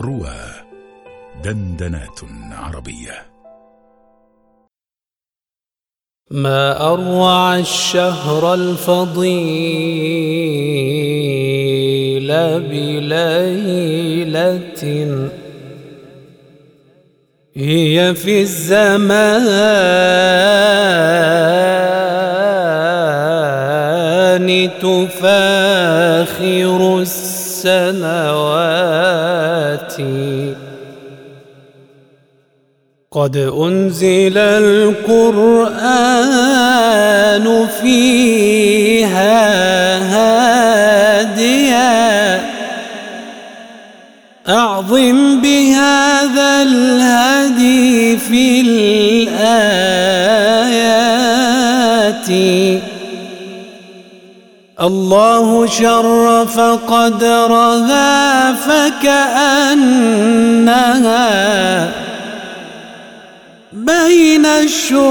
روى دندنات عربية. ما أروع الشهر الفضيل بليلة هي في الزمان. تفاخر السنوات قد أنزل القرآن فيها هاديا. أعظم بهذا الهدي في الآيات. الله شرف قدرها فكأنها بين الشهور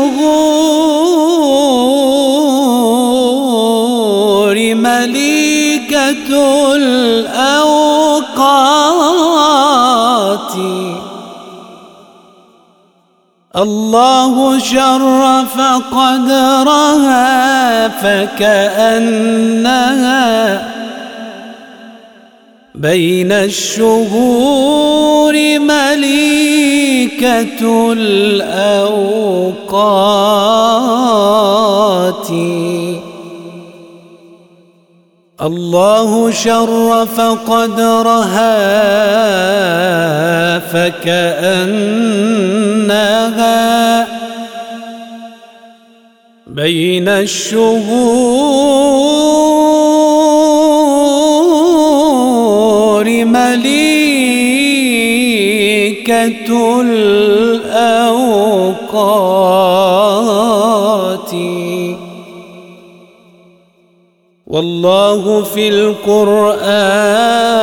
مليكة الأوقات. الله شرف قدرها فكأنها بين الشهور مليكة الأوقات. الله شرف قدرها فكأنها بين الشهور مليكة الأوقات. والله في القرآن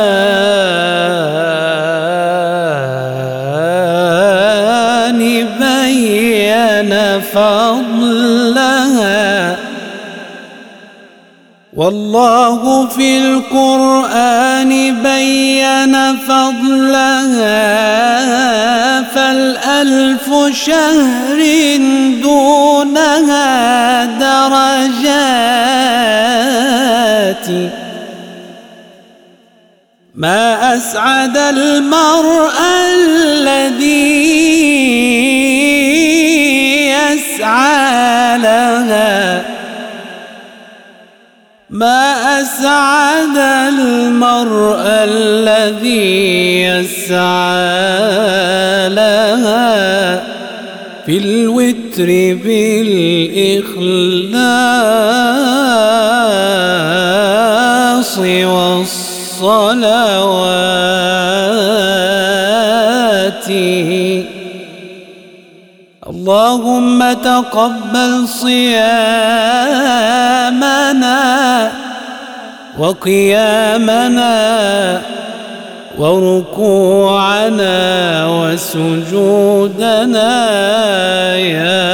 فضلها. والله في القرآن بين فضلها. فالألف شهر دونها درجات. ما أسعد المرء الذي لها ما أسعد المرء الذي يسعى لها في الوتر بالإخلاص والصلوات. اللهم تقبل صيامنا وقيامنا وركوعنا وسجودنا يا